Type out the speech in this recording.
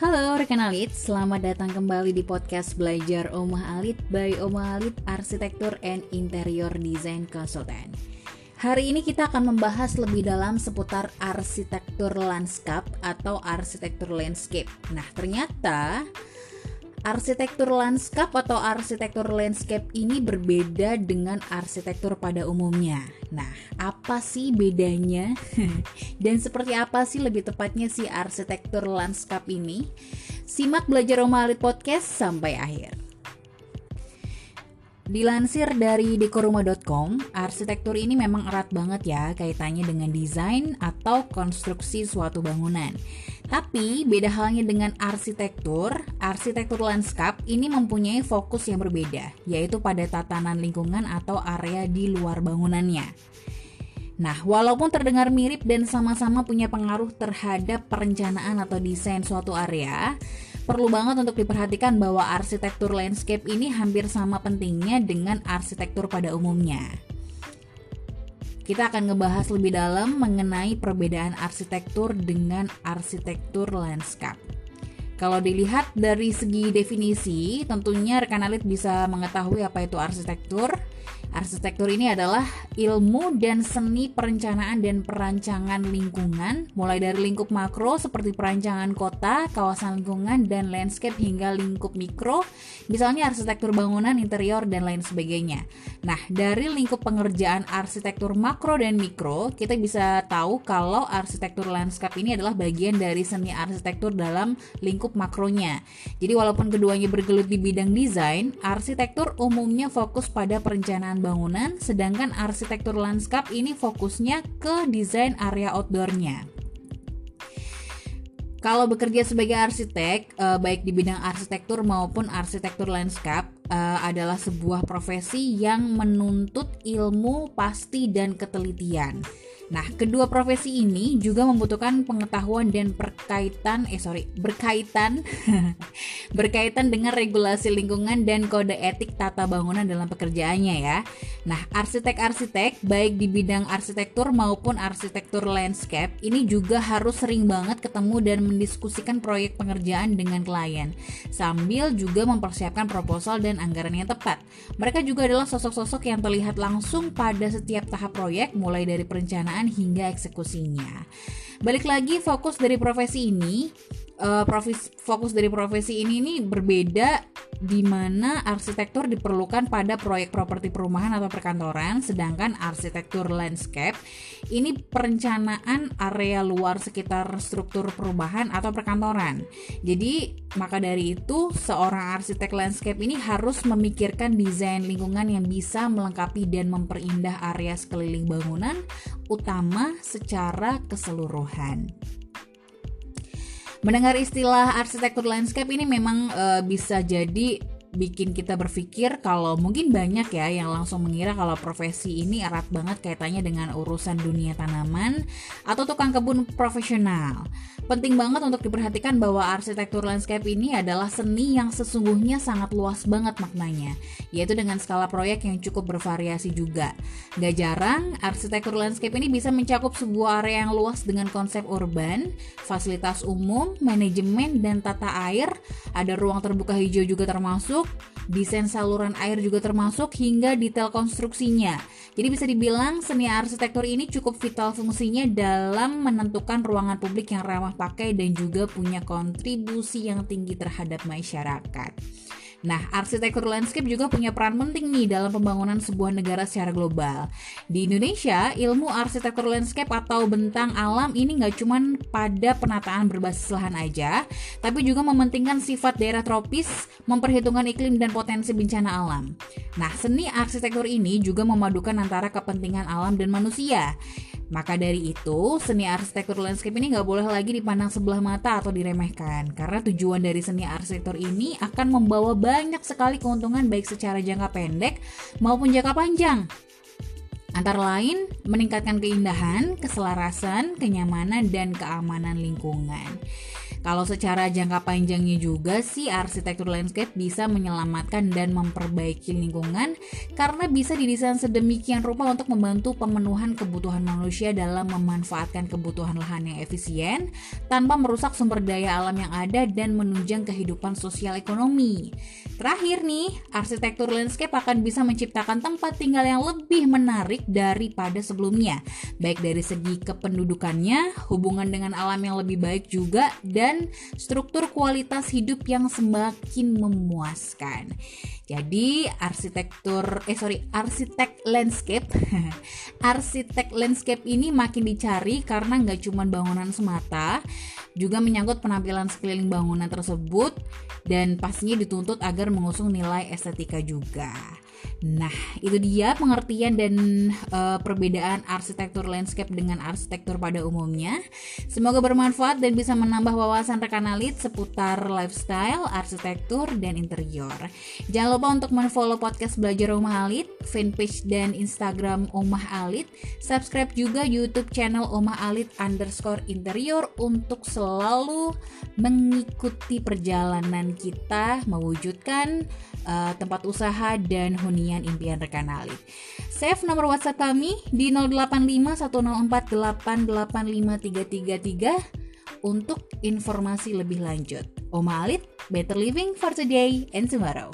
Halo rekan Alit, selamat datang kembali di podcast Belajar Omah Alit by Omah Alit Arsitektur and Interior Design Consultant. Hari ini kita akan membahas lebih dalam seputar arsitektur lanskap atau arsitektur landscape. Nah, ternyata Arsitektur lanskap atau arsitektur landscape ini berbeda dengan arsitektur pada umumnya. Nah, apa sih bedanya? Dan seperti apa sih lebih tepatnya si arsitektur lanskap ini? Simak belajar Omalit Podcast sampai akhir. Dilansir dari dekoruma.com, arsitektur ini memang erat banget ya kaitannya dengan desain atau konstruksi suatu bangunan. Tapi beda halnya dengan arsitektur, arsitektur lanskap ini mempunyai fokus yang berbeda, yaitu pada tatanan lingkungan atau area di luar bangunannya. Nah, walaupun terdengar mirip dan sama-sama punya pengaruh terhadap perencanaan atau desain suatu area, perlu banget untuk diperhatikan bahwa arsitektur landscape ini hampir sama pentingnya dengan arsitektur pada umumnya. Kita akan ngebahas lebih dalam mengenai perbedaan arsitektur dengan arsitektur landscape. Kalau dilihat dari segi definisi, tentunya rekan alit bisa mengetahui apa itu arsitektur, Arsitektur ini adalah ilmu dan seni perencanaan dan perancangan lingkungan, mulai dari lingkup makro seperti perancangan kota, kawasan lingkungan, dan landscape hingga lingkup mikro, misalnya arsitektur bangunan, interior, dan lain sebagainya. Nah, dari lingkup pengerjaan arsitektur makro dan mikro, kita bisa tahu kalau arsitektur landscape ini adalah bagian dari seni arsitektur dalam lingkup makronya. Jadi walaupun keduanya bergelut di bidang desain, arsitektur umumnya fokus pada perencanaan bangunan, sedangkan arsitektur lanskap ini fokusnya ke desain area outdoornya. Kalau bekerja sebagai arsitek, eh, baik di bidang arsitektur maupun arsitektur lanskap, eh, adalah sebuah profesi yang menuntut ilmu pasti dan ketelitian. Nah, kedua profesi ini juga membutuhkan pengetahuan dan berkaitan eh sorry, berkaitan berkaitan dengan regulasi lingkungan dan kode etik tata bangunan dalam pekerjaannya ya. Nah, arsitek-arsitek baik di bidang arsitektur maupun arsitektur landscape ini juga harus sering banget ketemu dan mendiskusikan proyek pengerjaan dengan klien sambil juga mempersiapkan proposal dan anggaran yang tepat. Mereka juga adalah sosok-sosok yang terlihat langsung pada setiap tahap proyek mulai dari perencanaan hingga eksekusinya. Balik lagi fokus dari profesi ini uh, profis, fokus dari profesi ini nih berbeda di mana arsitektur diperlukan pada proyek properti perumahan atau perkantoran, sedangkan arsitektur landscape ini perencanaan area luar sekitar struktur perubahan atau perkantoran. Jadi, maka dari itu seorang arsitek landscape ini harus memikirkan desain lingkungan yang bisa melengkapi dan memperindah area sekeliling bangunan utama secara keseluruhan. Mendengar istilah arsitektur landscape ini memang uh, bisa jadi bikin kita berpikir kalau mungkin banyak ya yang langsung mengira kalau profesi ini erat banget kaitannya dengan urusan dunia tanaman atau tukang kebun profesional. Penting banget untuk diperhatikan bahwa arsitektur landscape ini adalah seni yang sesungguhnya sangat luas banget maknanya, yaitu dengan skala proyek yang cukup bervariasi juga. Gak jarang, arsitektur landscape ini bisa mencakup sebuah area yang luas dengan konsep urban, fasilitas umum, manajemen, dan tata air, ada ruang terbuka hijau juga termasuk, termasuk desain saluran air juga termasuk hingga detail konstruksinya. Jadi bisa dibilang seni arsitektur ini cukup vital fungsinya dalam menentukan ruangan publik yang ramah pakai dan juga punya kontribusi yang tinggi terhadap masyarakat. Nah, arsitektur landscape juga punya peran penting nih dalam pembangunan sebuah negara secara global. Di Indonesia, ilmu arsitektur landscape atau bentang alam ini nggak cuma pada penataan berbasis lahan aja, tapi juga mementingkan sifat daerah tropis, memperhitungkan iklim dan potensi bencana alam. Nah, seni arsitektur ini juga memadukan antara kepentingan alam dan manusia. Maka dari itu, seni arsitektur landscape ini nggak boleh lagi dipandang sebelah mata atau diremehkan. Karena tujuan dari seni arsitektur ini akan membawa banyak sekali keuntungan baik secara jangka pendek maupun jangka panjang. Antara lain, meningkatkan keindahan, keselarasan, kenyamanan, dan keamanan lingkungan. Kalau secara jangka panjangnya juga sih arsitektur landscape bisa menyelamatkan dan memperbaiki lingkungan karena bisa didesain sedemikian rupa untuk membantu pemenuhan kebutuhan manusia dalam memanfaatkan kebutuhan lahan yang efisien tanpa merusak sumber daya alam yang ada dan menunjang kehidupan sosial ekonomi. Terakhir nih, arsitektur landscape akan bisa menciptakan tempat tinggal yang lebih menarik daripada sebelumnya, baik dari segi kependudukannya, hubungan dengan alam yang lebih baik juga, dan struktur kualitas hidup yang semakin memuaskan. Jadi arsitektur eh sorry arsitek landscape arsitek landscape ini makin dicari karena nggak cuma bangunan semata, juga menyangkut penampilan sekeliling bangunan tersebut dan pastinya dituntut agar mengusung nilai estetika juga. Nah, itu dia pengertian dan uh, perbedaan arsitektur landscape dengan arsitektur pada umumnya. Semoga bermanfaat dan bisa menambah wawasan rekan alit seputar lifestyle, arsitektur, dan interior. Jangan lupa untuk menfollow podcast Belajar Rumah Alit, fanpage dan Instagram Omah Alit. Subscribe juga YouTube channel Omah Alit underscore interior untuk selalu mengikuti perjalanan kita mewujudkan uh, tempat usaha dan hunian impian rekan Ali. Save nomor WhatsApp kami di 085104885333 untuk informasi lebih lanjut. Oma Alit, better living for today and tomorrow.